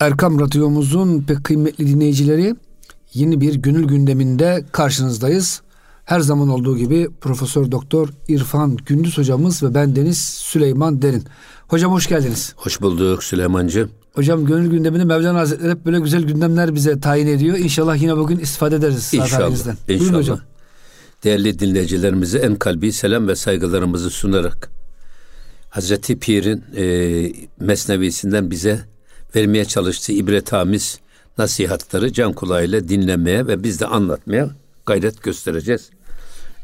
Erkam Radyomuzun pek kıymetli dinleyicileri yeni bir gönül gündeminde karşınızdayız. Her zaman olduğu gibi Profesör Doktor İrfan Gündüz hocamız ve ben Deniz Süleyman Derin. Hocam hoş geldiniz. Hoş bulduk Süleymancı. Hocam gönül gündemini Mevlana Hazretleri hep böyle güzel gündemler bize tayin ediyor. İnşallah yine bugün istifade ederiz. İnşallah. İnşallah. Buyurun hocam. Değerli dinleyicilerimize en kalbi selam ve saygılarımızı sunarak Hazreti Pir'in e, mesnevisinden bize vermeye çalıştığı ibretamiz nasihatları can kulağıyla dinlemeye ve biz de anlatmaya gayret göstereceğiz.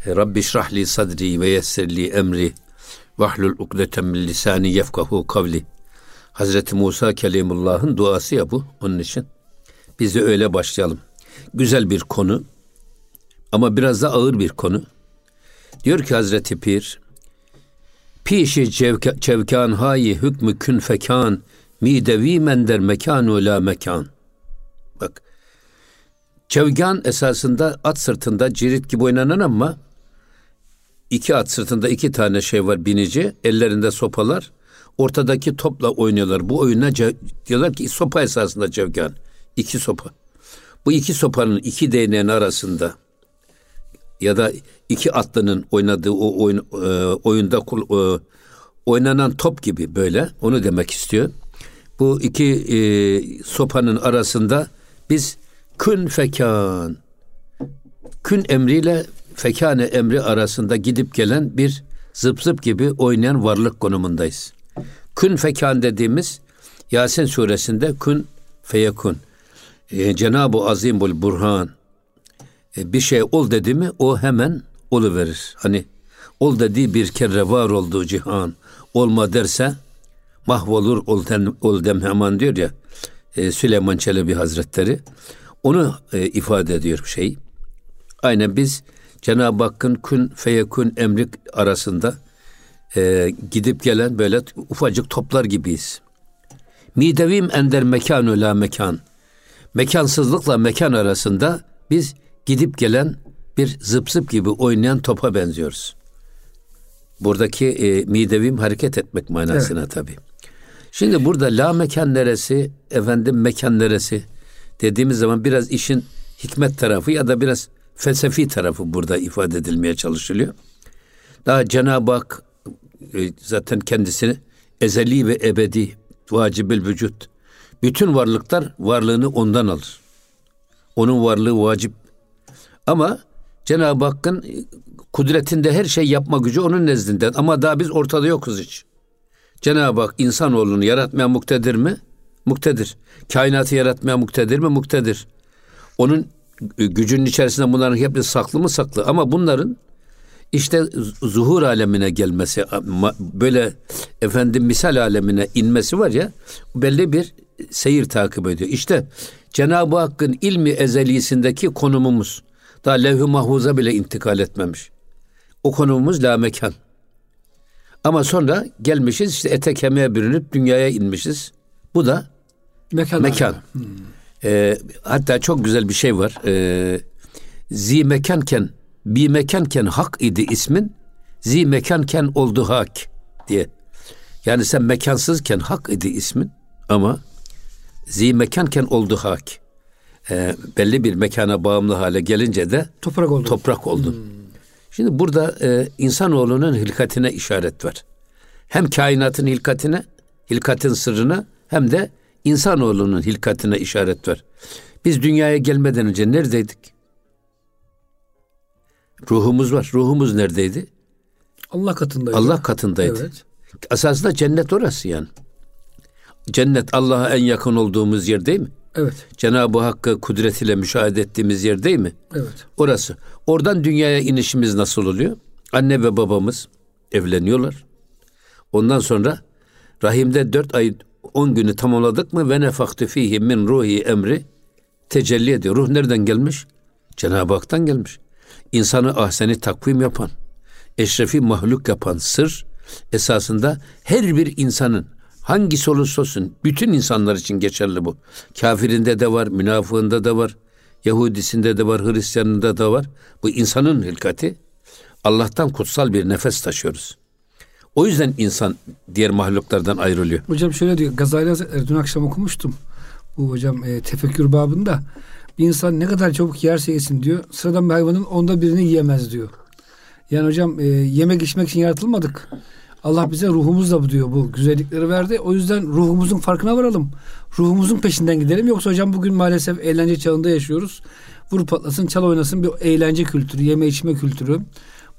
E, Rabbi şrahli sadri ve yessirli emri vahlul ukdeten min lisani yefkahu kavli. Hazreti Musa Kelimullah'ın duası ya bu onun için. Biz de öyle başlayalım. Güzel bir konu ama biraz da ağır bir konu. Diyor ki Hazreti Pir, Pişi cevka, çevkan hayi hükmü kün fekan midevi mender mekanu la mekan. Bak çevgan esasında at sırtında cirit gibi oynanan ama iki at sırtında iki tane şey var binici ellerinde sopalar ortadaki topla oynuyorlar. Bu oyuna diyorlar ki sopa esasında cevgan. iki sopa. Bu iki sopanın iki değneğin arasında ya da iki atlının oynadığı o oyun, e, oyunda e, oynanan top gibi böyle onu demek istiyor. Bu iki e, sopanın arasında biz kün fekan kün emriyle fekane emri arasında gidip gelen bir zıp zıp gibi oynayan varlık konumundayız. Kün fekan dediğimiz Yasin suresinde kün feyekun. Ee, Cenab-ı Azimul Burhan e, bir şey ol dedi mi o hemen olu verir. Hani ol dediği bir kere var olduğu cihan olma derse mahvolur ol, ten, ol dem hemen diyor ya e, Süleyman Çelebi Hazretleri onu e, ifade ediyor şey. Aynen biz Cenab-ı Hakk'ın kün feyekün emri arasında e, gidip gelen böyle ufacık toplar gibiyiz. Midevim ender mekanü la mekan. Mekansızlıkla mekan arasında biz gidip gelen bir zıp zıp gibi oynayan topa benziyoruz. Buradaki e, midevim hareket etmek manasına evet. tabii. Şimdi burada la mekan neresi, efendim mekan neresi dediğimiz zaman biraz işin hikmet tarafı ya da biraz felsefi tarafı burada ifade edilmeye çalışılıyor. Daha Cenab-ı Hak e, zaten kendisini ezeli ve ebedi vacibül vücut. Bütün varlıklar varlığını ondan alır. Onun varlığı vacip. Ama Cenab-ı Hakk'ın kudretinde her şey yapma gücü onun nezdinden. Ama daha biz ortada yokuz hiç. Cenab-ı Hak insanoğlunu yaratmaya muktedir mi? Muktedir. Kainatı yaratmaya muktedir mi? Muktedir. Onun gücünün içerisinde bunların hepsi saklı mı? Saklı. Ama bunların işte zuhur alemine gelmesi, böyle efendim misal alemine inmesi var ya, belli bir seyir takip ediyor. İşte Cenab-ı Hakk'ın ilmi ezelisindeki konumumuz daha levh-i mahfuza bile intikal etmemiş. O konumumuz la mekan. Ama sonra gelmişiz işte ete kemiğe bürünüp dünyaya inmişiz. Bu da mekan. mekan. Hmm. Ee, hatta çok güzel bir şey var. Ee, zi mekanken bi mekanken hak idi ismin zi mekanken oldu hak diye. Yani sen mekansızken hak idi ismin ama zi mekanken oldu hak. Ee, belli bir mekana bağımlı hale gelince de toprak oldu. Toprak oldu. Hmm. Şimdi burada e, insanoğlunun hilkatine işaret var. Hem kainatın hilkatine, hilkatin sırrına hem de insanoğlunun hilkatine işaret var. Biz dünyaya gelmeden önce neredeydik? Ruhumuz var. Ruhumuz neredeydi? Allah katındaydı. Allah katındaydı. Evet. Esasında cennet orası yani. Cennet Allah'a en yakın olduğumuz yer değil mi? Evet. Cenab-ı Hakk'ı kudretiyle müşahede ettiğimiz yer değil mi? Evet. Orası. Oradan dünyaya inişimiz nasıl oluyor? Anne ve babamız evleniyorlar. Ondan sonra rahimde dört ay on günü tamamladık mı ve nefaktü fihi min ruhi emri tecelli ediyor. Ruh nereden gelmiş? Cenab-ı Hak'tan gelmiş. İnsanı ahseni takvim yapan, eşrefi mahluk yapan sır esasında her bir insanın Hangisi olursa olsun bütün insanlar için geçerli bu. Kafirinde de var, münafığında da var, Yahudisinde de var, Hristiyanında da var. Bu insanın hilkati. Allah'tan kutsal bir nefes taşıyoruz. O yüzden insan diğer mahluklardan ayrılıyor. Hocam şöyle diyor. Gazali Hazretleri dün akşam okumuştum. bu hocam e, tefekkür babında bir insan ne kadar çabuk yerse yesin diyor. Sıradan bir hayvanın onda birini yiyemez diyor. Yani hocam e, yemek içmek için yaratılmadık. Allah bize ruhumuzla bu diyor bu güzellikleri verdi. O yüzden ruhumuzun farkına varalım. Ruhumuzun peşinden gidelim. Yoksa hocam bugün maalesef eğlence çağında yaşıyoruz. Vur patlasın, çal oynasın bir eğlence kültürü, yeme içme kültürü.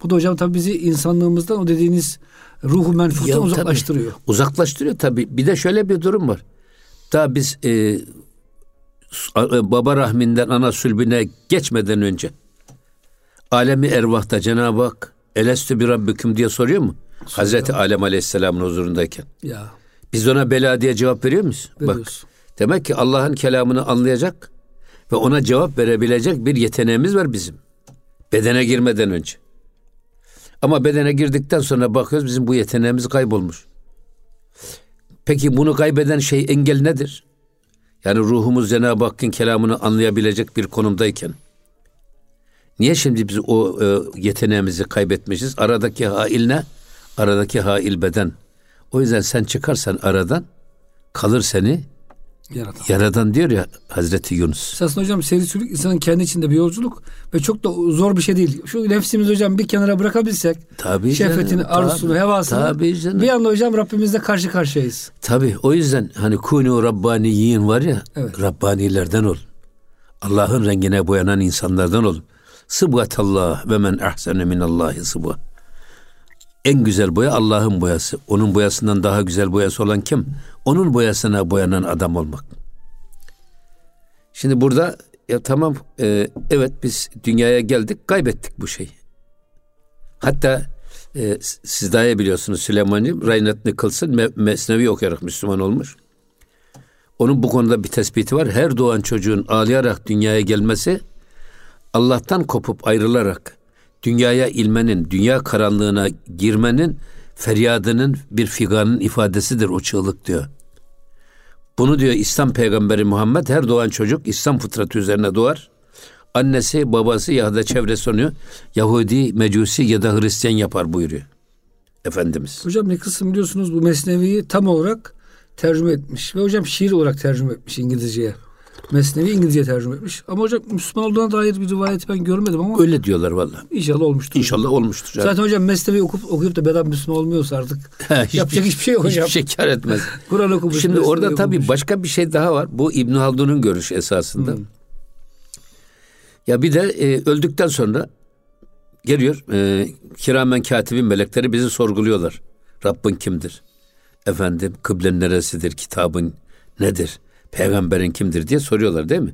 Bu da hocam tabii bizi insanlığımızdan o dediğiniz ruhu menfuttan uzaklaştırıyor. Tabii, uzaklaştırıyor tabii. Bir de şöyle bir durum var. Daha biz e, e, baba rahminden ana sülbüne geçmeden önce alemi ervahta Cenab-ı Hak elestü bir rabbüküm diye soruyor mu? Hazreti Alem Aleyhisselam'ın huzurundayken. Ya. Biz ona bela diye cevap veriyor muyuz? Veriyoruz. Bak, demek ki Allah'ın kelamını anlayacak ve ona cevap verebilecek bir yeteneğimiz var bizim. Bedene girmeden önce. Ama bedene girdikten sonra bakıyoruz bizim bu yeteneğimiz kaybolmuş. Peki bunu kaybeden şey engel nedir? Yani ruhumuz Cenab-ı Hakk'ın kelamını anlayabilecek bir konumdayken. Niye şimdi biz o e, yeteneğimizi kaybetmişiz? Aradaki hail ne? Aradaki hail beden. O yüzden sen çıkarsan aradan kalır seni Yaradan. Yaradan diyor ya Hazreti Yunus. Esasında hocam seyircilik insanın kendi içinde bir yolculuk ve çok da zor bir şey değil. Şu nefsimizi hocam bir kenara bırakabilsek tabii şehvetini, canım, arzusunu, tabii, hevasını tabii canım. bir anda hocam Rabbimizle karşı karşıyayız. Tabii o yüzden hani kunu Rabbaniyin var ya evet. Rabbanilerden ol. Allah'ın rengine boyanan insanlardan ol. Sıbgatallah ve men ahsene minallahi sıbga. En güzel boya Allah'ın boyası. Onun boyasından daha güzel boyası olan kim? Onun boyasına boyanan adam olmak. Şimdi burada ya tamam e, evet biz dünyaya geldik kaybettik bu şeyi. Hatta e, siz daha biliyorsunuz Süleyman'cığım Reinhard Nicholson me, Mesnevi okuyarak Müslüman olmuş. Onun bu konuda bir tespiti var. Her doğan çocuğun ağlayarak dünyaya gelmesi Allah'tan kopup ayrılarak dünyaya ilmenin, dünya karanlığına girmenin feryadının bir figanın ifadesidir o çığlık diyor. Bunu diyor İslam peygamberi Muhammed her doğan çocuk İslam fıtratı üzerine doğar. Annesi, babası ya da çevresi onu Yahudi, Mecusi ya da Hristiyan yapar buyuruyor. Efendimiz. Hocam ne kısım biliyorsunuz bu Mesnevi'yi tam olarak tercüme etmiş. Ve hocam şiir olarak tercüme etmiş İngilizceye. Mesnevi İngilizce tercüme etmiş. Ama hocam Müslüman olduğuna dair bir rivayet ben görmedim ama. Öyle diyorlar valla. İnşallah olmuştur. İnşallah olmuştur. Zaten, Zaten hocam Mesnevi okup, okuyup da beden Müslüman olmuyorsa artık hiçbir, yapacak hiçbir şey yok hocam. Hiçbir şey kar etmez. Kur'an okumuş. Şimdi Mesnevi orada tabii başka bir şey daha var. Bu İbn Haldun'un görüşü esasında. Hmm. Ya bir de e, öldükten sonra geliyor e, kiramen katibin melekleri bizi sorguluyorlar. Rabbin kimdir? Efendim kıblen neresidir? Kitabın nedir? Peygamberin kimdir diye soruyorlar değil mi?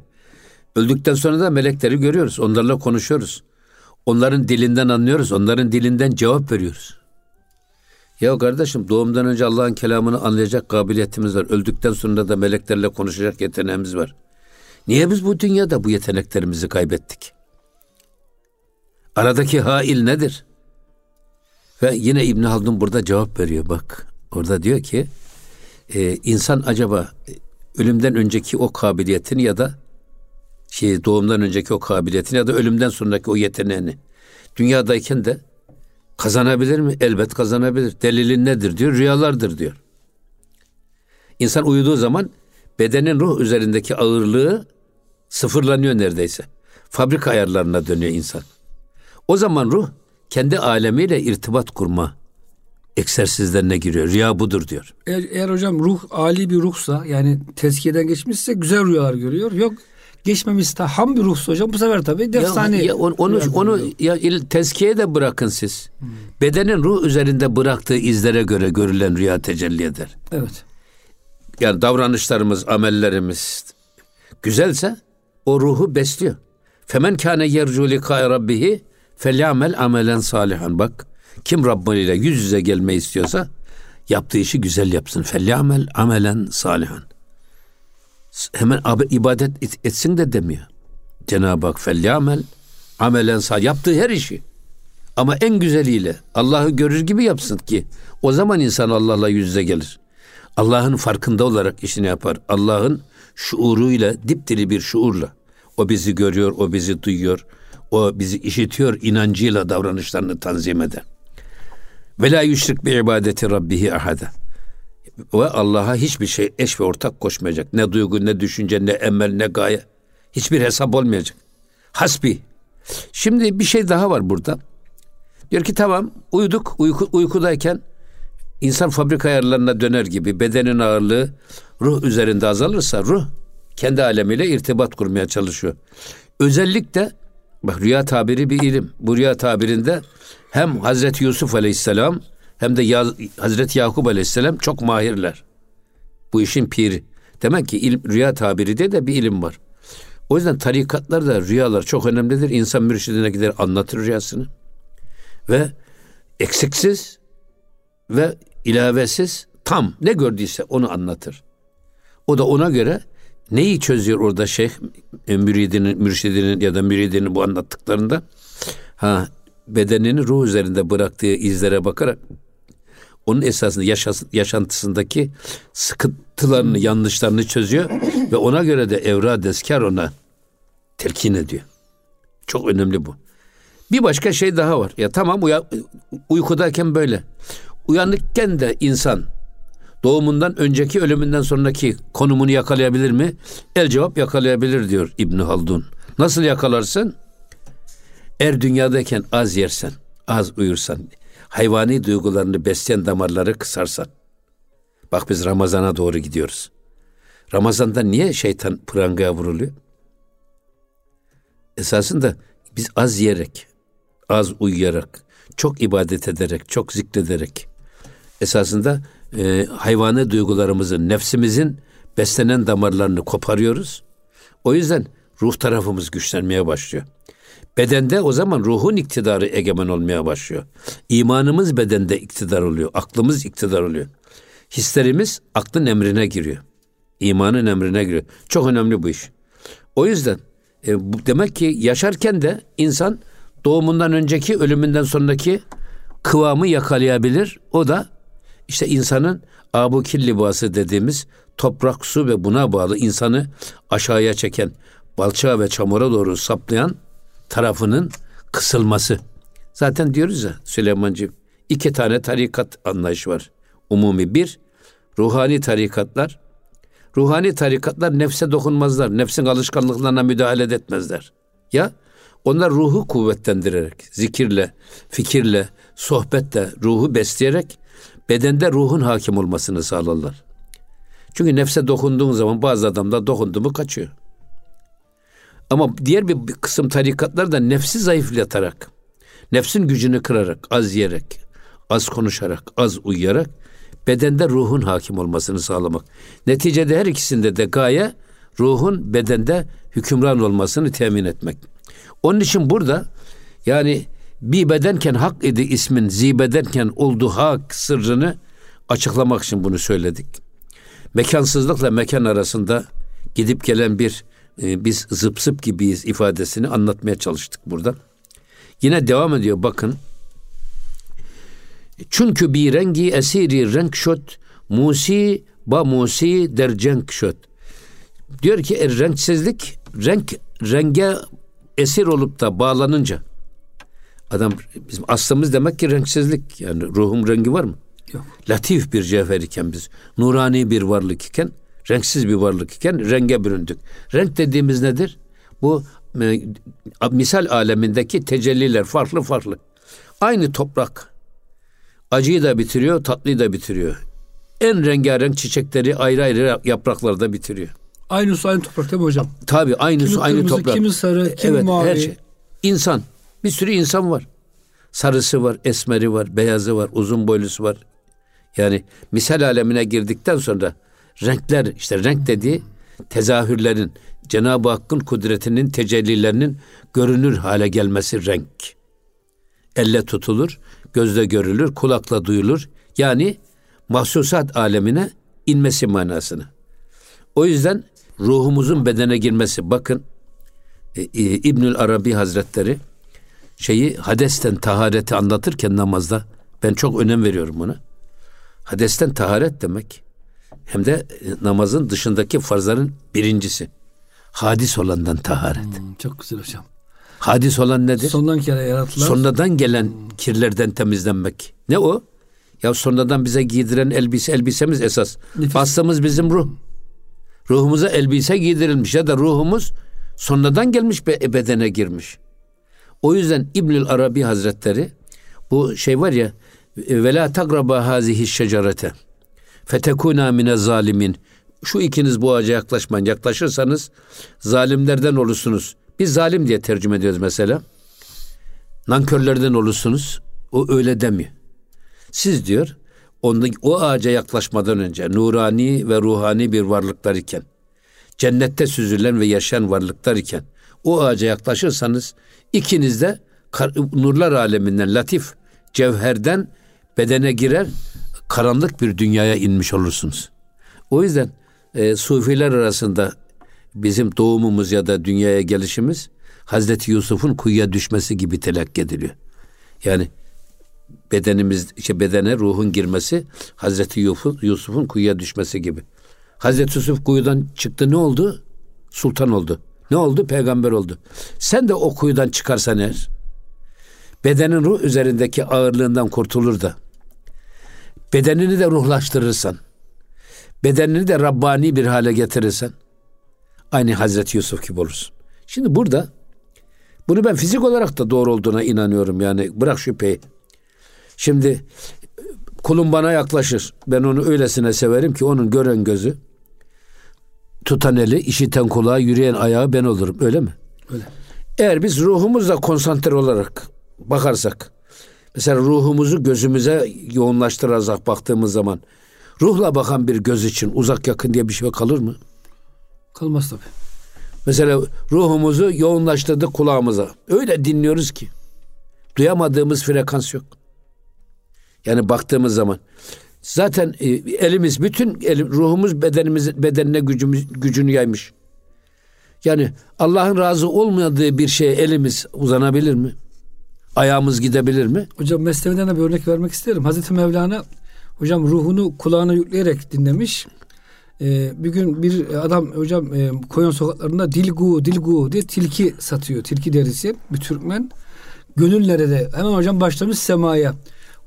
Öldükten sonra da melekleri görüyoruz. Onlarla konuşuyoruz. Onların dilinden anlıyoruz. Onların dilinden cevap veriyoruz. Ya kardeşim doğumdan önce Allah'ın kelamını anlayacak kabiliyetimiz var. Öldükten sonra da meleklerle konuşacak yeteneğimiz var. Niye biz bu dünyada bu yeteneklerimizi kaybettik? Aradaki hail nedir? Ve yine İbn Haldun burada cevap veriyor bak. Orada diyor ki e, insan acaba ölümden önceki o kabiliyetini ya da şey doğumdan önceki o kabiliyetini ya da ölümden sonraki o yeteneğini dünyadayken de kazanabilir mi? Elbet kazanabilir. Delilin nedir diyor? Rüyalardır diyor. İnsan uyuduğu zaman bedenin ruh üzerindeki ağırlığı sıfırlanıyor neredeyse. Fabrika ayarlarına dönüyor insan. O zaman ruh kendi alemiyle irtibat kurma egzersizlerine giriyor. Rüya budur diyor. Eğer, eğer hocam ruh ali bir ruhsa yani tezkiyeden geçmişse güzel rüyalar görüyor. Yok geçmemişse ham bir ruhsa hocam bu sefer tabii defsane. Ya, ya onu onu, onu ya tezkiye de bırakın siz. Hmm. Bedenin ruh üzerinde bıraktığı izlere göre görülen rüya tecelli eder. Evet. Yani davranışlarımız, amellerimiz güzelse o ruhu besliyor. Femen kâne yercu likâ rabbihi felyamel amelen salihan. Bak kim Rabbani ile yüz yüze gelmeyi istiyorsa yaptığı işi güzel yapsın. Felyamel amelen salihan. Hemen ibadet etsin de demiyor. Cenab-ı Hak felyamel amelen salih. Yaptığı her işi. Ama en güzeliyle Allah'ı görür gibi yapsın ki o zaman insan Allah'la yüz yüze gelir. Allah'ın farkında olarak işini yapar. Allah'ın şuuruyla, dipdiri bir şuurla. O bizi görüyor, o bizi duyuyor, o bizi işitiyor, inancıyla davranışlarını tanzim eder. Ve la yüşrik bi ibadeti rabbihi ahada. ve Allah'a hiçbir şey eş ve ortak koşmayacak. Ne duygu, ne düşünce, ne emel, ne gaye. Hiçbir hesap olmayacak. Hasbi. Şimdi bir şey daha var burada. Diyor ki tamam uyuduk uyku, uykudayken insan fabrika ayarlarına döner gibi bedenin ağırlığı ruh üzerinde azalırsa ruh kendi alemiyle irtibat kurmaya çalışıyor. Özellikle bak rüya tabiri bir ilim. Bu rüya tabirinde hem Hazreti Yusuf Aleyhisselam hem de ya, Hazreti Yakup Aleyhisselam çok mahirler. Bu işin piri. Demek ki ilim, rüya tabiri de de bir ilim var. O yüzden tarikatlarda rüyalar çok önemlidir. İnsan mürşidine gider anlatır rüyasını. Ve eksiksiz ve ilavesiz tam ne gördüyse onu anlatır. O da ona göre neyi çözüyor orada şeyh e, müridinin, mürşidinin ya da müridinin bu anlattıklarında? Ha bedenini ruh üzerinde bıraktığı izlere bakarak onun esasında yaşas, yaşantısındaki sıkıntılarını, yanlışlarını çözüyor ve ona göre de evra deskar ona telkin ediyor. Çok önemli bu. Bir başka şey daha var. Ya tamam uya, uykudayken böyle. Uyanıkken de insan doğumundan önceki ölümünden sonraki konumunu yakalayabilir mi? El cevap yakalayabilir diyor İbn Haldun. Nasıl yakalarsın? Er dünyadayken az yersen, az uyursan, hayvani duygularını besleyen damarları kısarsan. Bak biz Ramazan'a doğru gidiyoruz. Ramazan'da niye şeytan prangaya vuruluyor? Esasında biz az yiyerek, az uyuyarak, çok ibadet ederek, çok zikrederek esasında e, hayvanı duygularımızın, nefsimizin beslenen damarlarını koparıyoruz. O yüzden ruh tarafımız güçlenmeye başlıyor. Bedende o zaman ruhun iktidarı egemen olmaya başlıyor. İmanımız bedende iktidar oluyor. Aklımız iktidar oluyor. Hislerimiz aklın emrine giriyor. İmanın emrine giriyor. Çok önemli bu iş. O yüzden e, bu, demek ki yaşarken de insan doğumundan önceki ölümünden sonraki kıvamı yakalayabilir. O da işte insanın abukil libası dediğimiz toprak, su ve buna bağlı insanı aşağıya çeken, balçağa ve çamura doğru saplayan tarafının kısılması. Zaten diyoruz ya Süleymancığım iki tane tarikat anlayışı var. Umumi bir, ruhani tarikatlar. Ruhani tarikatlar nefse dokunmazlar. Nefsin alışkanlıklarına müdahale etmezler. Ya onlar ruhu kuvvetlendirerek, zikirle, fikirle, sohbetle ruhu besleyerek bedende ruhun hakim olmasını sağlarlar. Çünkü nefse dokunduğun zaman bazı adamda dokundu mu kaçıyor. Ama diğer bir kısım tarikatlar da nefsi zayıflatarak, nefsin gücünü kırarak, az yiyerek, az konuşarak, az uyuyarak bedende ruhun hakim olmasını sağlamak. Neticede her ikisinde de gaye ruhun bedende hükümran olmasını temin etmek. Onun için burada yani bir bedenken hak idi ismin zibedenken oldu hak sırrını açıklamak için bunu söyledik. Mekansızlıkla mekan arasında gidip gelen bir e, biz zıp zıp gibiyiz ifadesini anlatmaya çalıştık burada. Yine devam ediyor bakın. Çünkü bir rengi esiri renk şot musi ba musi der cenk şot. Diyor ki er, renksizlik renk renge esir olup da bağlanınca adam bizim aslımız demek ki renksizlik yani ruhum rengi var mı? Yok. Latif bir cevher iken biz nurani bir varlık iken renksiz bir varlık iken renge büründük. Renk dediğimiz nedir? Bu e, misal alemindeki tecelliler farklı farklı. Aynı toprak acıyı da bitiriyor, tatlıyı da bitiriyor. En rengarenk çiçekleri ayrı ayrı yapraklarda bitiriyor. Aynı su aynı toprak değil mi hocam? Tabii aynı kimi su aynı kırmızı, toprak. Kimi sarı, kimi evet, mavi. Her şey. İnsan. Bir sürü insan var. Sarısı var, esmeri var, beyazı var, uzun boylusu var. Yani misal alemine girdikten sonra renkler işte renk dediği tezahürlerin Cenab-ı Hakk'ın kudretinin tecellilerinin görünür hale gelmesi renk. Elle tutulur, gözle görülür, kulakla duyulur. Yani mahsusat alemine inmesi manasını. O yüzden ruhumuzun bedene girmesi bakın e, e, İbnül Arabi Hazretleri şeyi hadesten tahareti anlatırken namazda ben çok önem veriyorum buna. Hadesten taharet demek hem de e, namazın dışındaki farzların birincisi. Hadis olandan taharet. Hmm, çok güzel hocam. Hadis olan nedir? Sondan kere yaratılan. Sonradan gelen hmm. kirlerden temizlenmek. Ne o? Ya sonradan bize giydiren elbise elbisemiz esas. Nefis. Aslımız bizim ruh. Ruhumuza elbise giydirilmiş ya da ruhumuz sonradan gelmiş be- bedene girmiş. O yüzden İbnül Arabi Hazretleri bu şey var ya ve la tagraba hazihi şecerete fetekuna mine zalimin şu ikiniz bu ağaca yaklaşmayın. Yaklaşırsanız zalimlerden olursunuz. Biz zalim diye tercüme ediyoruz mesela. Nankörlerden olursunuz. O öyle demiyor. Siz diyor onu, o ağaca yaklaşmadan önce nurani ve ruhani bir varlıklar iken cennette süzülen ve yaşayan varlıklar iken o ağaca yaklaşırsanız ikiniz de nurlar aleminden latif cevherden bedene girer karanlık bir dünyaya inmiş olursunuz. O yüzden e, sufiler arasında bizim doğumumuz ya da dünyaya gelişimiz Hazreti Yusuf'un kuyuya düşmesi gibi telakki ediliyor. Yani bedenimiz işte bedene ruhun girmesi Hazreti Yusuf'un kuyuya düşmesi gibi. Hazreti Yusuf kuyudan çıktı ne oldu? Sultan oldu. Ne oldu? Peygamber oldu. Sen de o kuyudan çıkarsan eğer bedenin ruh üzerindeki ağırlığından kurtulur da bedenini de ruhlaştırırsan bedenini de Rabbani bir hale getirirsen aynı Hazreti Yusuf gibi olursun. Şimdi burada bunu ben fizik olarak da doğru olduğuna inanıyorum yani bırak şüpheyi. Şimdi kulum bana yaklaşır. Ben onu öylesine severim ki onun gören gözü, tutan eli, işiten kulağı, yürüyen ayağı ben olurum. Öyle mi? Öyle. Eğer biz ruhumuzla konsantre olarak bakarsak, mesela ruhumuzu gözümüze yoğunlaştırırsak baktığımız zaman, ruhla bakan bir göz için uzak yakın diye bir şey kalır mı? Kalmaz tabii. Mesela ruhumuzu yoğunlaştırdık kulağımıza. Öyle dinliyoruz ki. Duyamadığımız frekans yok. Yani baktığımız zaman. Zaten e, elimiz bütün elim, ruhumuz bedenimiz bedenine gücümüz, gücünü yaymış. Yani Allah'ın razı olmadığı bir şeye elimiz uzanabilir mi? Ayağımız gidebilir mi? Hocam Mesnevi'den de bir örnek vermek isterim. Hazreti Mevlana hocam ruhunu kulağına yükleyerek dinlemiş. Ee, bir gün bir adam hocam e, Koyon sokaklarında dilgu dilgu diye tilki satıyor. Tilki derisi bir Türkmen. Gönüllere de hemen hocam başlamış semaya.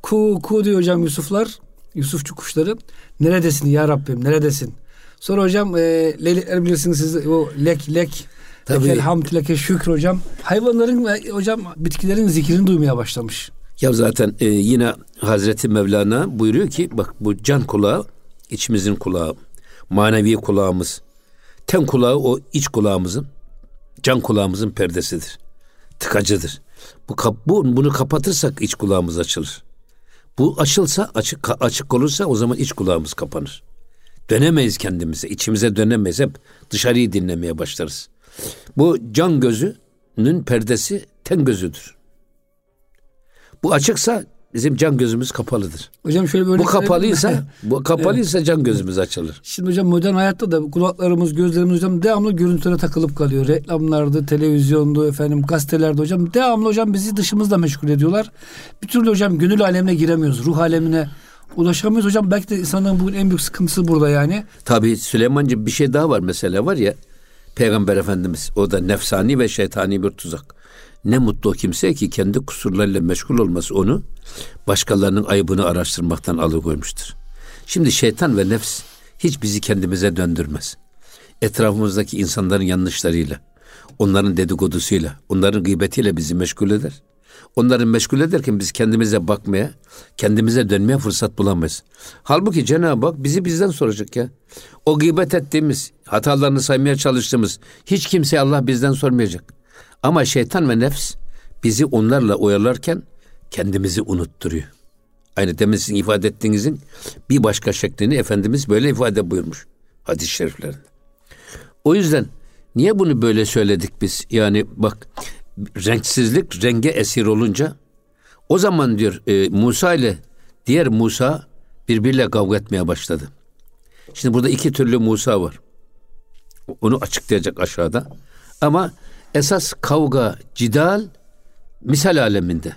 Ku ku diyor hocam Yusuflar. Yusufçu kuşları. Neredesin ya Rabbim neredesin? Sonra hocam e, leylekler bilirsiniz siz o lek lek Tabii. Lekel hamd leke şükür hocam. Hayvanların ve hocam bitkilerin zikrini duymaya başlamış. Ya zaten e, yine Hazreti Mevlana buyuruyor ki bak bu can kulağı içimizin kulağı, manevi kulağımız. Ten kulağı o iç kulağımızın, can kulağımızın perdesidir. Tıkacıdır. Bu, bu bunu kapatırsak iç kulağımız açılır. Bu açılsa açık açık olursa o zaman iç kulağımız kapanır. Dönemeyiz kendimize, içimize dönemeyiz. Hep dışarıyı dinlemeye başlarız. Bu can gözünün perdesi ten gözüdür. Bu açıksa bizim can gözümüz kapalıdır. Hocam şöyle bir Bu kapalıysa, bu kapalıysa can gözümüz açılır. Şimdi hocam modern hayatta da kulaklarımız, gözlerimiz hocam devamlı görüntülere takılıp kalıyor. Reklamlarda, televizyonda, efendim gazetelerde hocam devamlı hocam bizi dışımızla meşgul ediyorlar. Bir türlü hocam gönül alemine giremiyoruz. Ruh alemine ulaşamıyoruz. Hocam belki de insanların bugün en büyük sıkıntısı burada yani. Tabii Süleymancığım bir şey daha var mesela var ya Peygamber Efendimiz o da nefsani ve şeytani bir tuzak. Ne mutlu o kimse ki kendi kusurlarıyla meşgul olması onu başkalarının ayıbını araştırmaktan alıkoymuştur. Şimdi şeytan ve nefs hiç bizi kendimize döndürmez. Etrafımızdaki insanların yanlışlarıyla, onların dedikodusuyla, onların gıybetiyle bizi meşgul eder. Onları meşgul ederken biz kendimize bakmaya, kendimize dönmeye fırsat bulamayız. Halbuki Cenab-ı Hak bizi bizden soracak ya. O gıybet ettiğimiz, hatalarını saymaya çalıştığımız hiç kimseye Allah bizden sormayacak. Ama şeytan ve nefs bizi onlarla oyalarken kendimizi unutturuyor. Aynı demin sizin ifade ettiğinizin bir başka şeklini Efendimiz böyle ifade buyurmuş hadis-i şeriflerinde. O yüzden niye bunu böyle söyledik biz? Yani bak renksizlik renge esir olunca o zaman diyor e, Musa ile diğer Musa birbiriyle kavga etmeye başladı. Şimdi burada iki türlü Musa var. Onu açıklayacak aşağıda. Ama esas kavga, cidal misal aleminde.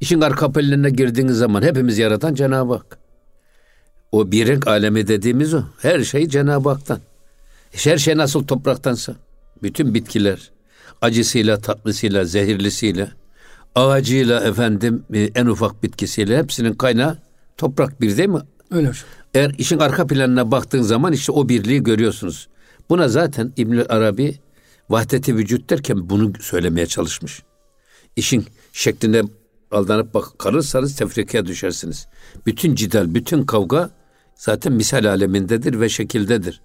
İşin arka planına girdiğiniz zaman hepimiz yaratan Cenab-ı Hak. O bir renk alemi dediğimiz o. Her şey Cenab-ı Hak'tan. Her şey nasıl topraktansa. Bütün bitkiler acısıyla, tatlısıyla, zehirlisiyle, ağacıyla efendim e, en ufak bitkisiyle hepsinin kaynağı toprak bir değil mi? Öyle hocam. Eğer işin arka planına baktığın zaman işte o birliği görüyorsunuz. Buna zaten İbn Arabi vahdeti vücut derken bunu söylemeye çalışmış. İşin şeklinde aldanıp bak kalırsanız tefrikaya düşersiniz. Bütün cidal, bütün kavga zaten misal alemindedir ve şekildedir.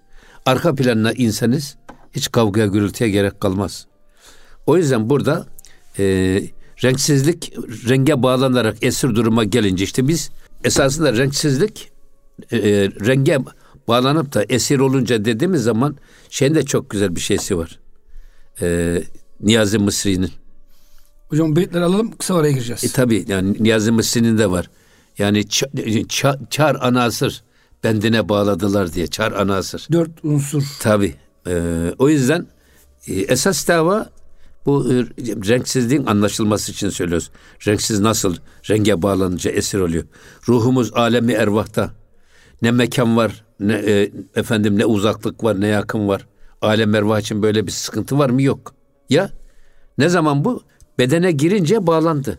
Arka planına insanız hiç kavgaya gürültüye gerek kalmaz. O yüzden burada e, renksizlik renge bağlanarak esir duruma gelince işte biz esasında renksizlik e, renge bağlanıp da esir olunca dediğimiz zaman şeyin de çok güzel bir şeysi var. E, Niyazi Mısri'nin. Hocam beyitleri alalım kısa oraya gireceğiz. E tabi yani Niyazi Mısri'nin de var. Yani çar, çar anasır bendine bağladılar diye çar anasır. Dört unsur. Tabi. E, o yüzden e, esas dava bu e, renksizliğin anlaşılması için söylüyoruz. Renksiz nasıl renge bağlanınca esir oluyor. Ruhumuz alemi ervahta. Ne mekan var, ne e, efendim ne uzaklık var, ne yakın var. Alem ervah için böyle bir sıkıntı var mı? Yok. Ya ne zaman bu? Bedene girince bağlandı.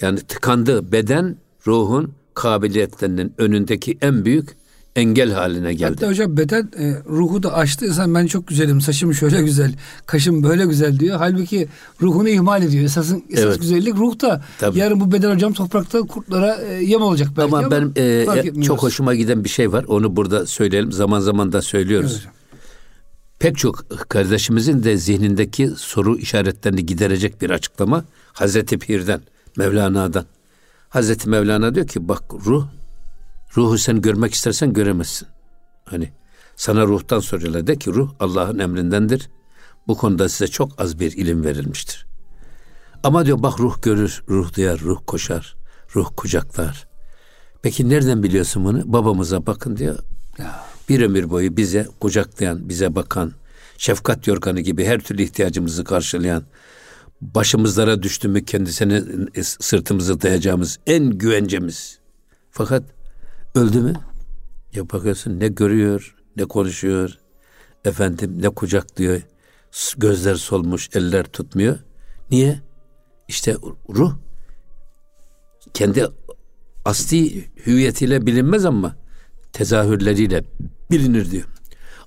Yani tıkandı. Beden ruhun kabiliyetlerinin önündeki en büyük engel haline geldi. Hatta hocam beden e, ruhu da açtı. İnsan ben çok güzelim, saçım şöyle güzel, kaşım böyle güzel diyor. Halbuki ruhunu ihmal ediyor. Esasın esas evet. güzellik ruhta. Tabii. Yarın bu beden hocam toprakta kurtlara e, yem olacak belki ama, ama benim e, çok hoşuma giden bir şey var. Onu burada söyleyelim. Zaman zaman da söylüyoruz. Evet Pek çok kardeşimizin de zihnindeki soru işaretlerini giderecek bir açıklama Hazreti Pir'den, Mevlana'dan. Hazreti Mevlana diyor ki bak ruh Ruhu sen görmek istersen göremezsin. Hani sana ruhtan soruyorlar. De ki ruh Allah'ın emrindendir. Bu konuda size çok az bir ilim verilmiştir. Ama diyor bak ruh görür, ruh duyar, ruh koşar, ruh kucaklar. Peki nereden biliyorsun bunu? Babamıza bakın diyor. Ya. Bir ömür boyu bize kucaklayan, bize bakan, şefkat yorganı gibi her türlü ihtiyacımızı karşılayan, başımızlara düştü mü kendisine sırtımızı dayayacağımız en güvencemiz. Fakat Öldü mü? Ya bakıyorsun ne görüyor, ne konuşuyor, efendim ne kucaklıyor, gözler solmuş, eller tutmuyor. Niye? İşte ruh kendi asli hüviyetiyle bilinmez ama tezahürleriyle bilinir diyor.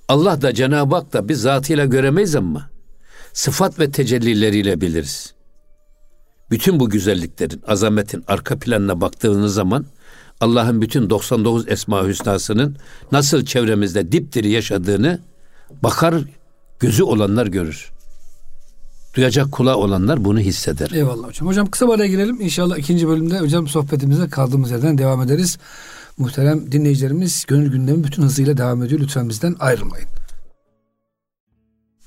Allah da Cenab-ı Hak da biz zatıyla göremeyiz ama sıfat ve tecellileriyle biliriz. Bütün bu güzelliklerin, azametin arka planına baktığınız zaman Allah'ın bütün 99 esma hüsnasının nasıl çevremizde dipdiri yaşadığını bakar gözü olanlar görür. Duyacak kulağı olanlar bunu hisseder. Eyvallah hocam. Hocam kısa bir araya girelim. İnşallah ikinci bölümde hocam sohbetimize kaldığımız yerden devam ederiz. Muhterem dinleyicilerimiz gönül gündemi bütün hızıyla devam ediyor. Lütfen bizden ayrılmayın.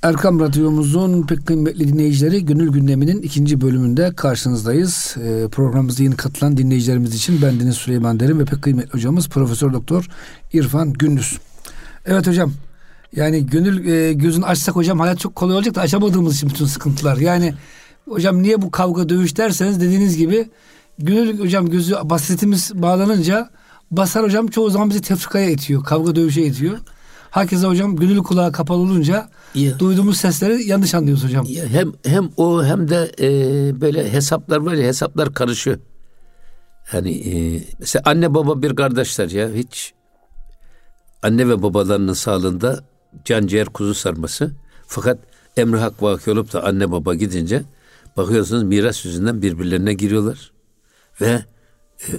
Erkam Radyomuzun pek kıymetli dinleyicileri Gönül Gündemi'nin ikinci bölümünde karşınızdayız. E, programımıza yeni katılan dinleyicilerimiz için ben Deniz Süleyman Derim ve pek kıymetli hocamız Profesör Doktor İrfan Gündüz. Evet hocam yani gönül e, gözünü açsak hocam hayat çok kolay olacak da açamadığımız için bütün sıkıntılar. Yani hocam niye bu kavga dövüş derseniz dediğiniz gibi gönül hocam gözü basiretimiz bağlanınca basar hocam çoğu zaman bizi tefrikaya itiyor. Kavga dövüşe itiyor. Herkese hocam gönül kulağı kapalı olunca ya. duyduğumuz sesleri yanlış anlıyoruz hocam. Ya hem hem o hem de e, böyle hesaplar var ya hesaplar karışıyor. Hani e, mesela anne baba bir kardeşler ya hiç anne ve babalarının sağlığında can ciğer kuzu sarması. Fakat emri hak vaki olup da anne baba gidince bakıyorsunuz miras yüzünden birbirlerine giriyorlar. Ve e,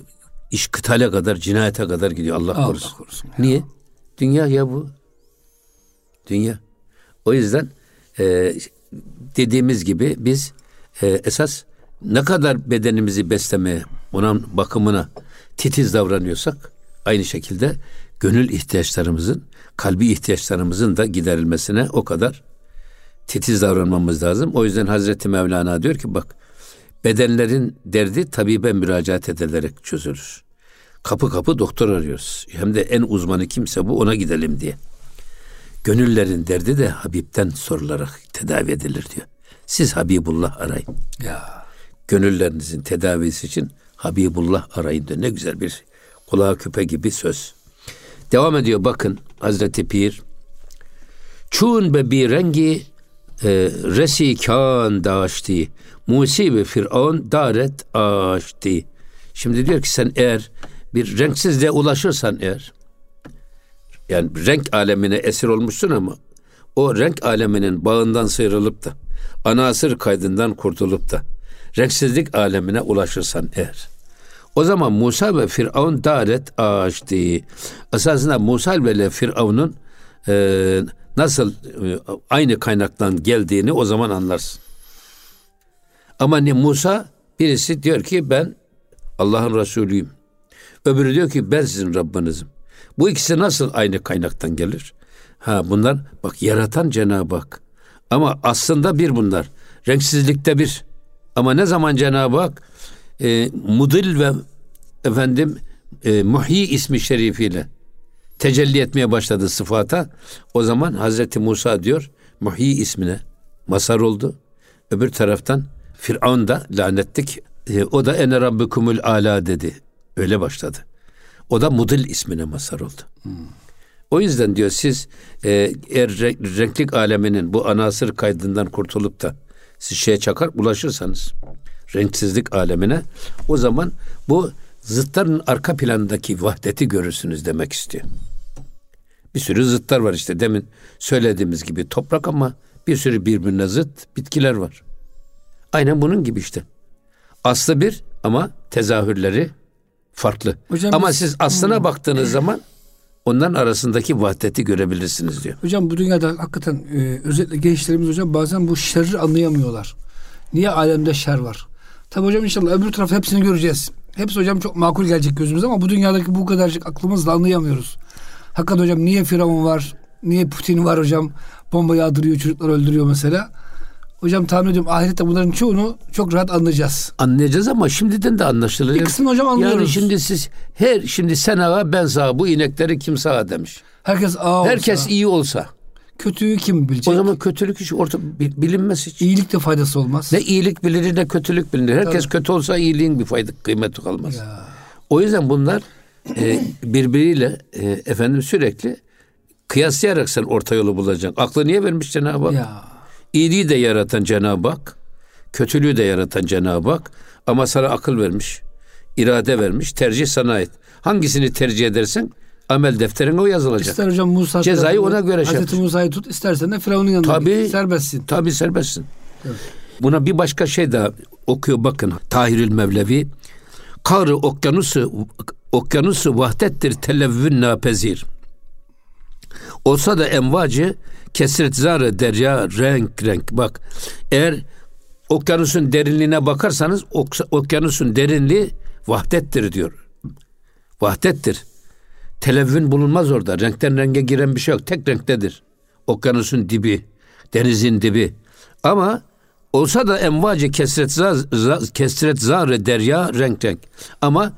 iş kıtale kadar, cinayete kadar gidiyor Allah, Allah korusun. korusun Niye? Dünya ya bu. Dünya. O yüzden e, dediğimiz gibi biz e, esas ne kadar bedenimizi beslemeye, onun bakımına titiz davranıyorsak aynı şekilde gönül ihtiyaçlarımızın, kalbi ihtiyaçlarımızın da giderilmesine o kadar titiz davranmamız lazım. O yüzden Hazreti Mevlana diyor ki bak bedenlerin derdi tabibe müracaat edilerek çözülür. Kapı kapı doktor arıyoruz. Hem de en uzmanı kimse bu ona gidelim diye. Gönüllerin derdi de Habib'den sorularak tedavi edilir diyor. Siz Habibullah arayın. Ya. Gönüllerinizin tedavisi için Habibullah arayın diyor. Ne güzel bir kulağa küpe gibi söz. Devam ediyor bakın Hazreti Pir. Çun be bir rengi e, resi kan daşti. Musi ve Firavun daret açtı. Şimdi diyor ki sen eğer bir renksizliğe ulaşırsan eğer yani renk alemine esir olmuşsun ama o renk aleminin bağından sıyrılıp da ana asır kaydından kurtulup da renksizlik alemine ulaşırsan eğer o zaman Musa ve Firavun daret açtı. Esasında Musa ve Firavun'un e, nasıl e, aynı kaynaktan geldiğini o zaman anlarsın. Ama ne Musa birisi diyor ki ben Allah'ın Resulüyüm. Öbürü diyor ki ben sizin Rabbinizim. Bu ikisi nasıl aynı kaynaktan gelir? Ha bunlar bak yaratan Cenab-ı Hak. Ama aslında bir bunlar. Renksizlikte bir. Ama ne zaman Cenab-ı Hak e, mudil ve efendim e, muhyi ismi şerifiyle tecelli etmeye başladı sıfata. O zaman Hazreti Musa diyor muhyi ismine masar oldu. Öbür taraftan Firavun da lanettik. E, o da ene rabbukumul ala dedi. Öyle başladı. O da Mudil ismine mazhar oldu. Hmm. O yüzden diyor siz e, eğer renklik aleminin bu anasır kaydından kurtulup da siz şeye çakar ulaşırsanız renksizlik alemine o zaman bu zıtların arka plandaki vahdeti görürsünüz demek istiyor. Bir sürü zıtlar var işte demin söylediğimiz gibi toprak ama bir sürü birbirine zıt bitkiler var. Aynen bunun gibi işte. Aslı bir ama tezahürleri farklı. Hocam Ama biz, siz aslına hmm. baktığınız zaman onların arasındaki vahdeti görebilirsiniz diyor. Hocam bu dünyada hakikaten e, özellikle gençlerimiz hocam bazen bu şerri anlayamıyorlar. Niye alemde şer var? Tabi hocam inşallah öbür taraf hepsini göreceğiz. Hepsi hocam çok makul gelecek gözümüze ama bu dünyadaki bu kadarcık aklımızla anlayamıyoruz. Hakikaten hocam niye Firavun var? Niye Putin var hocam? Bomba yağdırıyor, çocuklar öldürüyor mesela. Hocam tahmin ediyorum ahirette bunların çoğunu çok rahat anlayacağız. Anlayacağız ama şimdiden de anlaşılır. Bir kısmını hocam anlıyoruz. Yani şimdi siz her şimdi sen ağa ben sağa bu inekleri kim sağa demiş. Herkes ağa Herkes olsa. iyi olsa. Kötüyü kim bilecek? O zaman kötülük hiç orta bilinmez hiç. İyilik de faydası olmaz. Ne iyilik bilinir ne kötülük bilinir. Herkes Tabii. kötü olsa iyiliğin bir fayda kıymeti kalmaz. Ya. O yüzden bunlar e, birbiriyle e, efendim sürekli kıyaslayarak sen orta yolu bulacaksın. Aklı niye vermiş Cenab-ı Hak? Ya. İyiliği de yaratan Cenab-ı Hak, kötülüğü de yaratan Cenab-ı Hak ama sana akıl vermiş, irade vermiş, tercih sana ait. Hangisini tercih edersen amel defterine o yazılacak. İster hocam Musa cezayı ona göre şey Hazreti Musa'yı tut, istersen de Firavun'un yanına tabii, git. Serbestsin. Tabii serbestsin. Evet. Buna bir başka şey daha okuyor bakın. Tahirül Mevlevi. Karı okyanusu okyanusu vahdettir televvün napezir. Olsa da envacı kesret zarı derya renk renk. Bak eğer okyanusun derinliğine bakarsanız okyanusun derinliği vahdettir diyor. Vahdettir. Televvün bulunmaz orada. Renkten renge giren bir şey yok. Tek renktedir. Okyanusun dibi, denizin dibi. Ama olsa da envacı kesret zar, kesret zar derya renk renk. Ama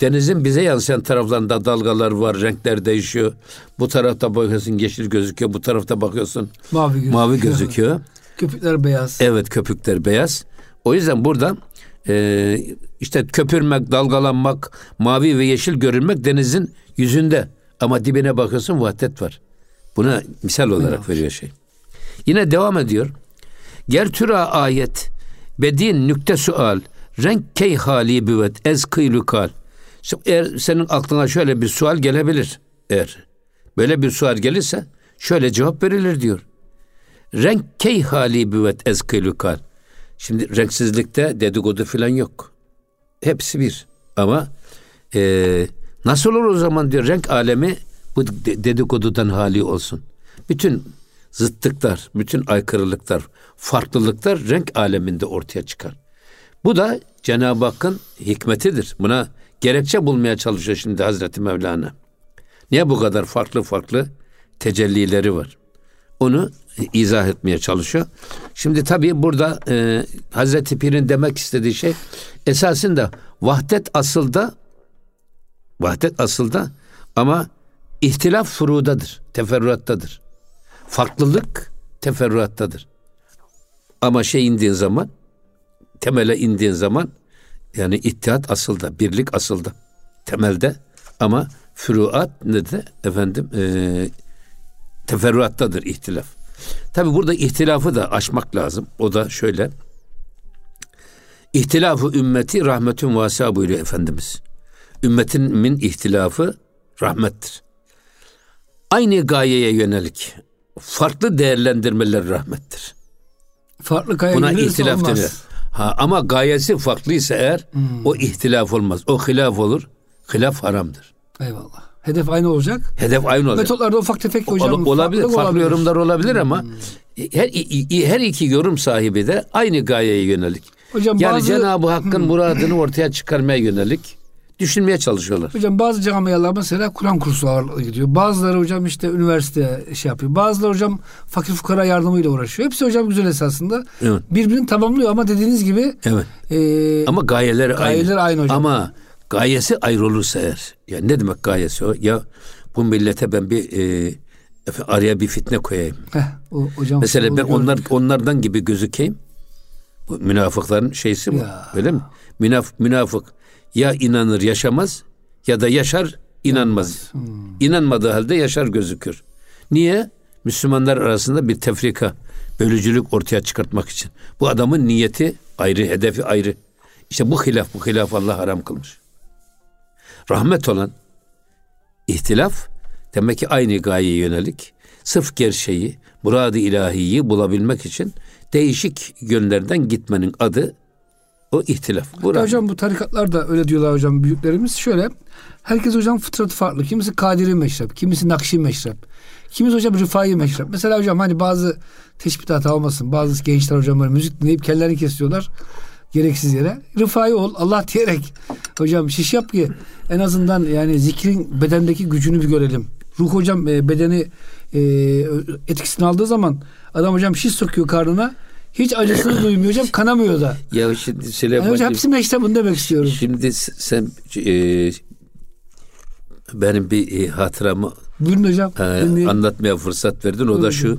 Denizin bize yansıyan taraflarında dalgalar var, renkler değişiyor. Bu tarafta bakıyorsun yeşil gözüküyor, bu tarafta bakıyorsun mavi gözüküyor. Mavi gözüküyor. köpükler beyaz. Evet, köpükler beyaz. O yüzden burada e, işte köpürmek, dalgalanmak, mavi ve yeşil görünmek denizin yüzünde. Ama dibine bakıyorsun vahdet var. Buna misal olarak evet. veriyor şey. Yine devam ediyor. Gertüra ayet bedin nükte sual renk key hali büvet ez kıylukal. Eğer senin aklına şöyle bir sual gelebilir eğer böyle bir sual gelirse şöyle cevap verilir diyor. Renk key hali büvet ezkilukal. Şimdi renksizlikte dedikodu filan yok. Hepsi bir. Ama e, nasıl olur o zaman diyor renk alemi bu dedikodudan hali olsun. Bütün zıttıklar, bütün aykırılıklar, farklılıklar renk aleminde ortaya çıkar. Bu da Cenab-ı Hakk'ın hikmetidir. Buna gerekçe bulmaya çalışıyor şimdi Hazreti Mevlana. Niye bu kadar farklı farklı tecellileri var? Onu izah etmeye çalışıyor. Şimdi tabii burada e, Hazreti Pir'in demek istediği şey esasında vahdet asılda vahdet asılda ama ihtilaf furudadır, teferruattadır. Farklılık teferruattadır. Ama şey indiğin zaman temele indiğin zaman yani ittihat asılda, birlik asılda, temelde ama füruat ne de efendim e, teferruattadır ihtilaf. Tabi burada ihtilafı da aşmak lazım. O da şöyle. İhtilafı ümmeti rahmetün vasa buyuruyor Efendimiz. ümmetimin ihtilafı rahmettir. Aynı gayeye yönelik farklı değerlendirmeler rahmettir. Farklı gayeye Buna ihtilaf olmaz. denir. Ha, ama gayesi farklıysa eğer o ihtilaf olmaz. O hilaf olur. Hilaf haramdır. Eyvallah. Hedef aynı olacak. Hedef aynı olacak. Metotlarda ufak tefek hocam. Ola- olabilir. farklılık Farklı olabilir. yorumlar olabilir ama her i- i- her iki yorum sahibi de aynı gayeye yönelik. Hocam yani bazı- Cenab-ı Hakk'ın muradını ortaya çıkarmaya yönelik düşünmeye çalışıyorlar. Hocam bazı camialar mesela Kur'an kursu ağırlığı gidiyor. Bazıları hocam işte üniversite şey yapıyor. Bazıları hocam fakir fukara yardımıyla uğraşıyor. Hepsi hocam güzel esasında. Evet. Birbirini tamamlıyor ama dediğiniz gibi Evet. e, Ama gayeleri Gayeler aynı. aynı hocam. Ama gayesi ayrı olursa eğer. Ya ne demek gayesi o? Ya bu millete ben bir e, araya bir fitne koyayım. heh, o, hocam Mesela ben onlar onlardan gibi gözükeyim. Bu münafıkların şeysi bu. Ya. Öyle mi? Münaf, münafık ya inanır yaşamaz ya da yaşar inanmaz. Hmm. İnanmadığı halde yaşar gözükür. Niye? Müslümanlar arasında bir tefrika, bölücülük ortaya çıkartmak için. Bu adamın niyeti ayrı, hedefi ayrı. İşte bu hilaf, bu hilaf Allah haram kılmış. Rahmet olan ihtilaf demek ki aynı gayeye yönelik sırf gerçeği, muradı ilahiyi bulabilmek için değişik yönlerden gitmenin adı o ihtilaf. Bu Hatta hocam bu tarikatlar da öyle diyorlar hocam büyüklerimiz. Şöyle herkes hocam fıtratı farklı. Kimisi kadiri meşrep, kimisi nakşi meşrep. Kimisi hocam rifai meşrep. Mesela hocam hani bazı teşbih hata olmasın. Bazı gençler hocam böyle müzik dinleyip kellerini kesiyorlar. Gereksiz yere. Rifai ol Allah diyerek. Hocam şiş yap ki en azından yani zikrin bedendeki gücünü bir görelim. Ruh hocam e, bedeni e, etkisini aldığı zaman adam hocam şiş sokuyor karnına. Hiç acısını duymuyor hocam kanamıyor da. Ya şimdi Yani Süleyman'cığım, hocam hepsi bunu demek istiyorum. şimdi sen e, benim bir e, hatıramı Buyurun hocam. e, anlatmaya fırsat verdin. O da şu.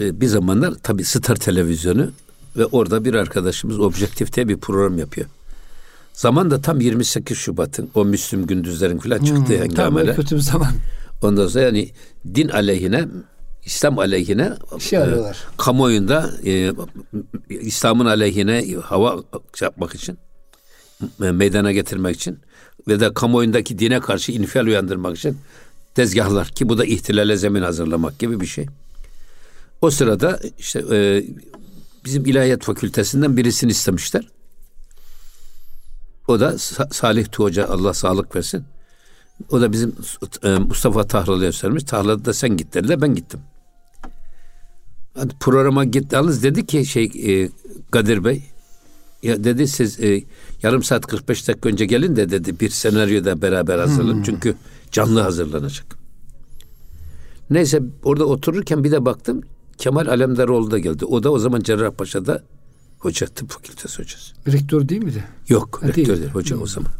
E, bir zamanlar tabii Star televizyonu ve orada bir arkadaşımız Objektif'te bir program yapıyor. Zaman da tam 28 Şubat'ın o Müslüm Gündüzlerin falan çıktığı Tam öyle hengameler. kötü bir zaman. Ondan sonra yani din aleyhine İslam aleyhine Şey e, arıyorlar. kamuoyunda e, İslam'ın aleyhine hava şey yapmak için e, meydana getirmek için ve de kamuoyundaki dine karşı infial uyandırmak için tezgahlar ki bu da ihtilale zemin hazırlamak gibi bir şey. O sırada işte e, bizim ilahiyat fakültesinden birisini istemişler. O da Sa- Salih Tu Hoca Allah sağlık versin. O da bizim e, Mustafa Tahralı'ya göstermiş. Tahralı da sen git dediler. Ben gittim. Hadi programa git. Yalnız dedi ki şey e, Kadir Bey ya dedi siz e, yarım saat 45 dakika önce gelin de dedi bir senaryoda beraber hazırlanın. Çünkü canlı hazırlanacak. Neyse orada otururken bir de baktım Kemal Alemdaroğlu da geldi. O da o zaman Cerrahpaşa'da hoca tıp fakültesi hocası. Rektör değil miydi? Yok Ha, rektör değil. değil hoca o zaman.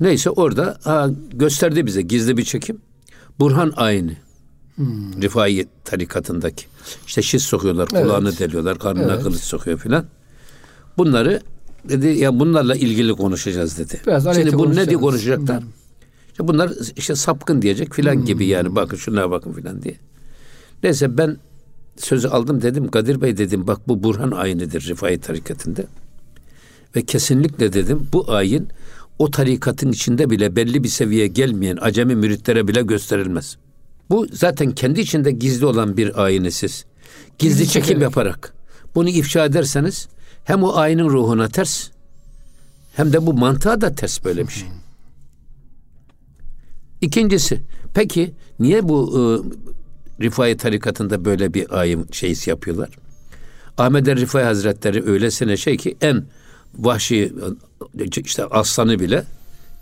Neyse orada ha, gösterdi bize gizli bir çekim. Burhan aynı. Rifai tarikatındaki. İşte şiş sokuyorlar, Evet. kulağını deliyorlar, karnına Evet. kılıç sokuyor filan. Bunları dedi ya bunlarla ilgili konuşacağız dedi. Biraz Şimdi bu ne diye konuşacaklar? İşte bunlar işte sapkın diyecek filan gibi yani bakın şuna bakın filan diye. Neyse ben sözü aldım dedim Kadir Bey dedim bak bu Burhan ayinidir Rifai tarikatında. Ve kesinlikle dedim bu ayin o tarikatın içinde bile belli bir seviyeye gelmeyen acemi müritlere bile gösterilmez. Bu zaten kendi içinde gizli olan bir ayini siz. Gizli, Gizli çekim çekerek. yaparak bunu ifşa ederseniz hem o ayinin ruhuna ters hem de bu mantığa da ters böyle bir şey. İkincisi peki niye bu e, Rifai tarikatında böyle bir ayin şeysi yapıyorlar? Ahmet er Rifai Hazretleri öylesine şey ki en vahşi işte aslanı bile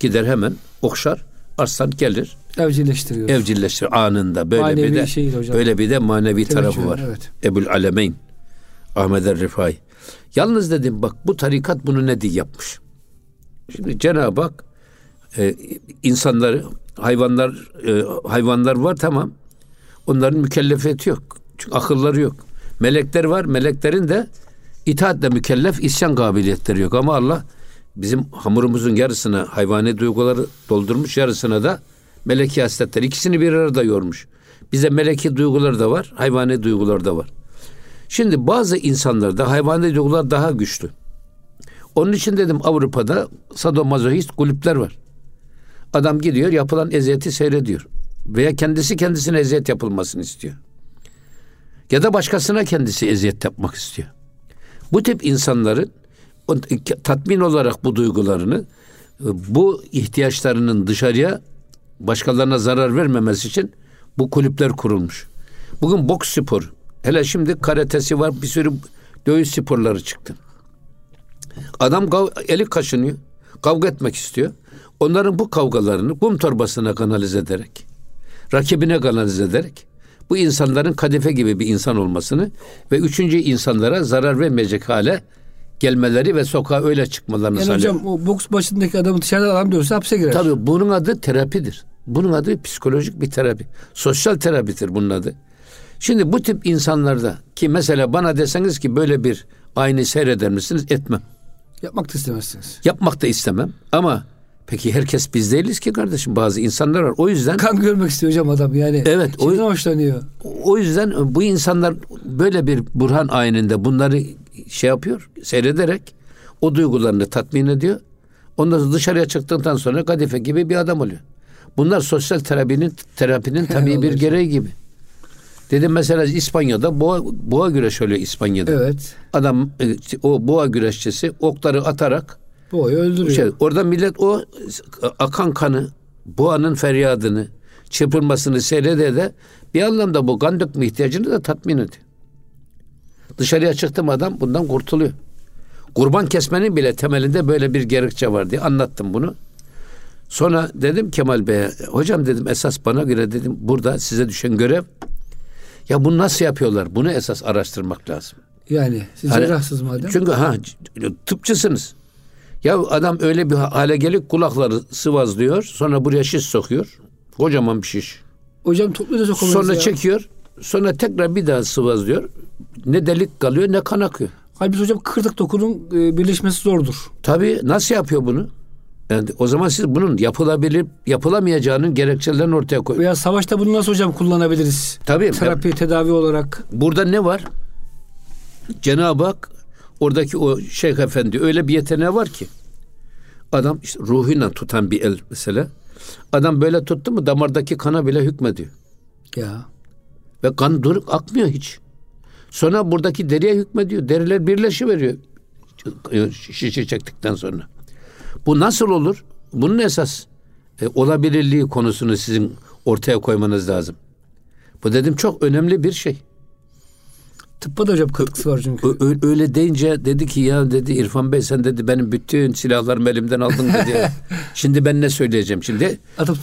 gider hemen okşar. Aslan gelir Evcilleştiriyor. evcilleştir anında böyle Manevi bir de şey böyle bir de manevi Teveccüh, tarafı var. evet. Ebul Alemeyn Ahmet er Rifai. Yalnız dedim bak bu tarikat bunu ne diye yapmış. Şimdi Cenab-ı Hak e, insanları hayvanlar e, hayvanlar var tamam. Onların mükellefiyeti yok. Çünkü akılları yok. Melekler var. Meleklerin de itaatle mükellef isyan kabiliyetleri yok. Ama Allah bizim hamurumuzun yarısına hayvani duyguları doldurmuş, yarısına da meleki hasletler. İkisini bir arada yormuş. Bize meleki duygular da var, hayvani duygular da var. Şimdi bazı insanlarda hayvani duygular daha güçlü. Onun için dedim Avrupa'da sadomazohist kulüpler var. Adam gidiyor yapılan eziyeti seyrediyor. Veya kendisi kendisine eziyet yapılmasını istiyor. Ya da başkasına kendisi eziyet yapmak istiyor. Bu tip insanların tatmin olarak bu duygularını bu ihtiyaçlarının dışarıya başkalarına zarar vermemesi için bu kulüpler kurulmuş. Bugün boks spor, hele şimdi karatesi var, bir sürü dövüş sporları çıktı. Adam eli kaşınıyor, kavga etmek istiyor. Onların bu kavgalarını kum torbasına kanalize ederek, rakibine kanalize ederek bu insanların kadife gibi bir insan olmasını ve üçüncü insanlara zarar vermeyecek hale gelmeleri ve sokağa öyle çıkmalarını yani sağlıyor. hocam o boks başındaki adamı dışarıda adam diyorsa hapse girer. Tabii bunun adı terapidir. Bunun adı psikolojik bir terapi. Sosyal terapidir bunun adı. Şimdi bu tip insanlarda ki mesela bana deseniz ki böyle bir aynı seyreder misiniz? Etmem. Yapmak da istemezsiniz. Yapmak da istemem ama peki herkes biz değiliz ki kardeşim bazı insanlar var. O yüzden kan görmek istiyor hocam adam yani. Evet. O, hoşlanıyor. O yüzden bu insanlar böyle bir Burhan ayininde bunları şey yapıyor, seyrederek o duygularını tatmin ediyor. Ondan sonra dışarıya çıktıktan sonra kadife gibi bir adam oluyor. Bunlar sosyal terapinin terapinin tabii bir gereği gibi. Dedim mesela İspanya'da boğa, boğa güreş oluyor İspanya'da. Evet. Adam e, o boğa güreşçisi okları atarak boğayı öldürüyor. Şey, orada millet o akan kanı, boğanın feryadını, çırpınmasını seyrede de bir anlamda bu kan dökme ihtiyacını da tatmin ediyor. Dışarıya çıktım adam bundan kurtuluyor. Kurban kesmenin bile temelinde böyle bir gerekçe var diye anlattım bunu. Sonra dedim Kemal Bey'e, hocam dedim esas bana göre dedim burada size düşen görev ya bunu nasıl yapıyorlar? Bunu esas araştırmak lazım. Yani siz hani, cerrahsınız madem. Çünkü ha tıpçısınız. Ya adam öyle bir hale gelip kulakları sıvazlıyor. Sonra buraya şiş sokuyor. Kocaman bir şiş. Hocam toplu da Sonra ya. çekiyor. Sonra tekrar bir daha sıvazlıyor. Ne delik kalıyor ne kan akıyor. Halbuki hocam kırdık dokunun e, birleşmesi zordur. Tabii nasıl yapıyor bunu? Yani o zaman siz bunun yapılabilir, yapılamayacağının gerekçelerini ortaya koyun. Veya savaşta bunu nasıl hocam kullanabiliriz? Tabii. Terapi, ben, tedavi olarak. Burada ne var? Cenab-ı Hak oradaki o Şeyh Efendi öyle bir yeteneği var ki adam işte ruhuyla tutan bir el mesela. Adam böyle tuttu mu damardaki kana bile hükmediyor. Ya. Ve kan durup akmıyor hiç. Sonra buradaki deriye hükmediyor. Deriler birleşiveriyor. Şişe çektikten sonra. Bu nasıl olur? Bunun esas e, olabilirliği konusunu sizin ortaya koymanız lazım. Bu dedim çok önemli bir şey. Tıbba da hocam katkısı var çünkü. Ö- öyle deyince dedi ki ya dedi İrfan Bey sen dedi benim bütün silahlarımı elimden aldın dedi. Şimdi ben ne söyleyeceğim şimdi?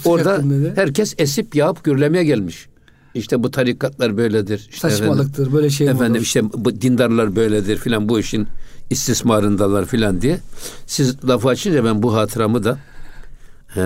Orada herkes esip yağıp gürlemeye gelmiş. İşte bu tarikatlar böyledir. İşte Saçmalıktır efendim, böyle şey Efendim olur? işte bu dindarlar böyledir filan bu işin istismarındalar filan diye. Siz lafı açınca ben bu hatıramı da e,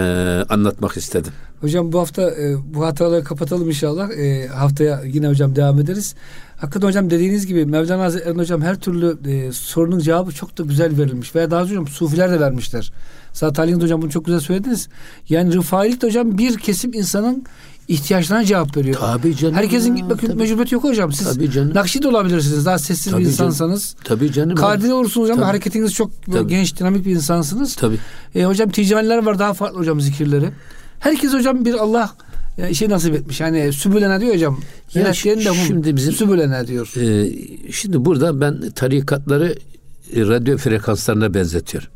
anlatmak istedim. Hocam bu hafta e, bu hatıraları kapatalım inşallah. E, haftaya yine hocam devam ederiz. Hakikaten hocam dediğiniz gibi Mevlana Hazretleri hocam her türlü e, sorunun cevabı çok da güzel verilmiş. Veya daha hocam sufiler de vermişler. Zaten Ali hocam bunu çok güzel söylediniz. Yani rıfailik de hocam bir kesim insanın ihtiyaçlarına cevap veriyor. Tabii canım. Herkesin gitmek mecburiyeti yok hocam. Siz tabii canım. nakşi de olabilirsiniz. Daha sessiz tabii bir insansanız. Canım. Tabii canım. Kadir olursunuz hocam. Tabii. Hareketiniz çok tabii. genç, dinamik bir insansınız. Tabii. E, hocam ticaniler var daha farklı hocam zikirleri. Herkes hocam bir Allah yani şey nasip etmiş. Yani sübülene diyor hocam. Ya de şimdi bizim sübülene diyor. E, şimdi burada ben tarikatları e, radyo frekanslarına benzetiyorum.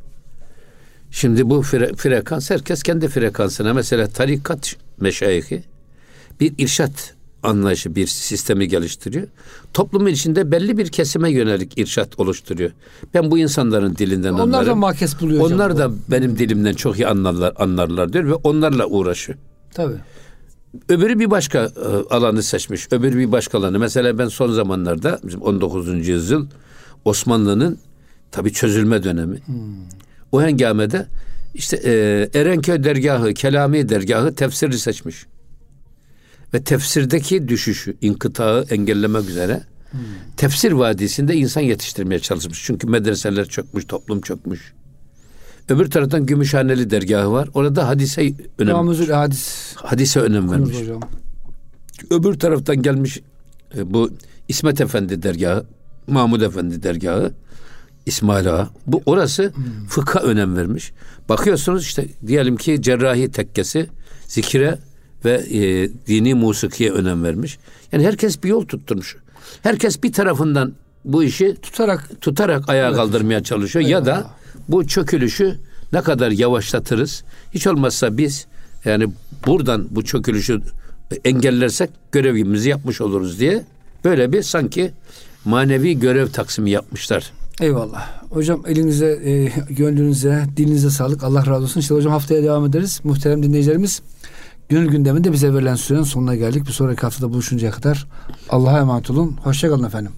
Şimdi bu fre, frekans herkes kendi frekansına mesela tarikat meşayihi bir irşat anlayışı bir sistemi geliştiriyor. Toplumun içinde belli bir kesime yönelik irşat oluşturuyor. Ben bu insanların dilinden onlar anlarım. Onlar da makes buluyor Onlar hocam. da benim dilimden çok iyi anlarlar, anlarlar diyor ve onlarla uğraşıyor. Tabii. Öbürü bir başka e, alanı seçmiş. Öbürü bir başka alanı. Mesela ben son zamanlarda bizim 19. yüzyıl Osmanlı'nın tabi çözülme dönemi. Hmm. O hengamede işte e, Erenköy dergahı, Kelami dergahı tefsiri seçmiş ve tefsirdeki düşüşü, inkıtağı engellemek üzere hmm. tefsir vadisinde insan yetiştirmeye çalışmış. Çünkü medreseler çökmüş, toplum çökmüş. Öbür taraftan Gümüşhaneli dergahı var. Orada hadise önem Namuzul hadis. Hadise önem vermiş. Hocam. Öbür taraftan gelmiş e, bu İsmet Efendi dergahı, Mahmud Efendi dergahı İsmail Ağa. Bu orası hmm. fıkha önem vermiş. Bakıyorsunuz işte diyelim ki cerrahi tekkesi zikire ve e, dini musikiye önem vermiş. Yani herkes bir yol tutturmuş. Herkes bir tarafından bu işi tutarak tutarak ayağa evet. kaldırmaya çalışıyor Eyvallah. ya da bu çökülüşü ne kadar yavaşlatırız. Hiç olmazsa biz yani buradan bu çökülüşü engellersek görevimizi yapmış oluruz diye böyle bir sanki manevi görev taksimi yapmışlar. Eyvallah. Hocam elinize, e, gönlünüze, dilinize sağlık. Allah razı olsun. İşte hocam haftaya devam ederiz. Muhterem dinleyicilerimiz Gönül gündeminde bize verilen sürenin sonuna geldik. Bir sonraki haftada buluşuncaya kadar Allah'a emanet olun. Hoşçakalın efendim.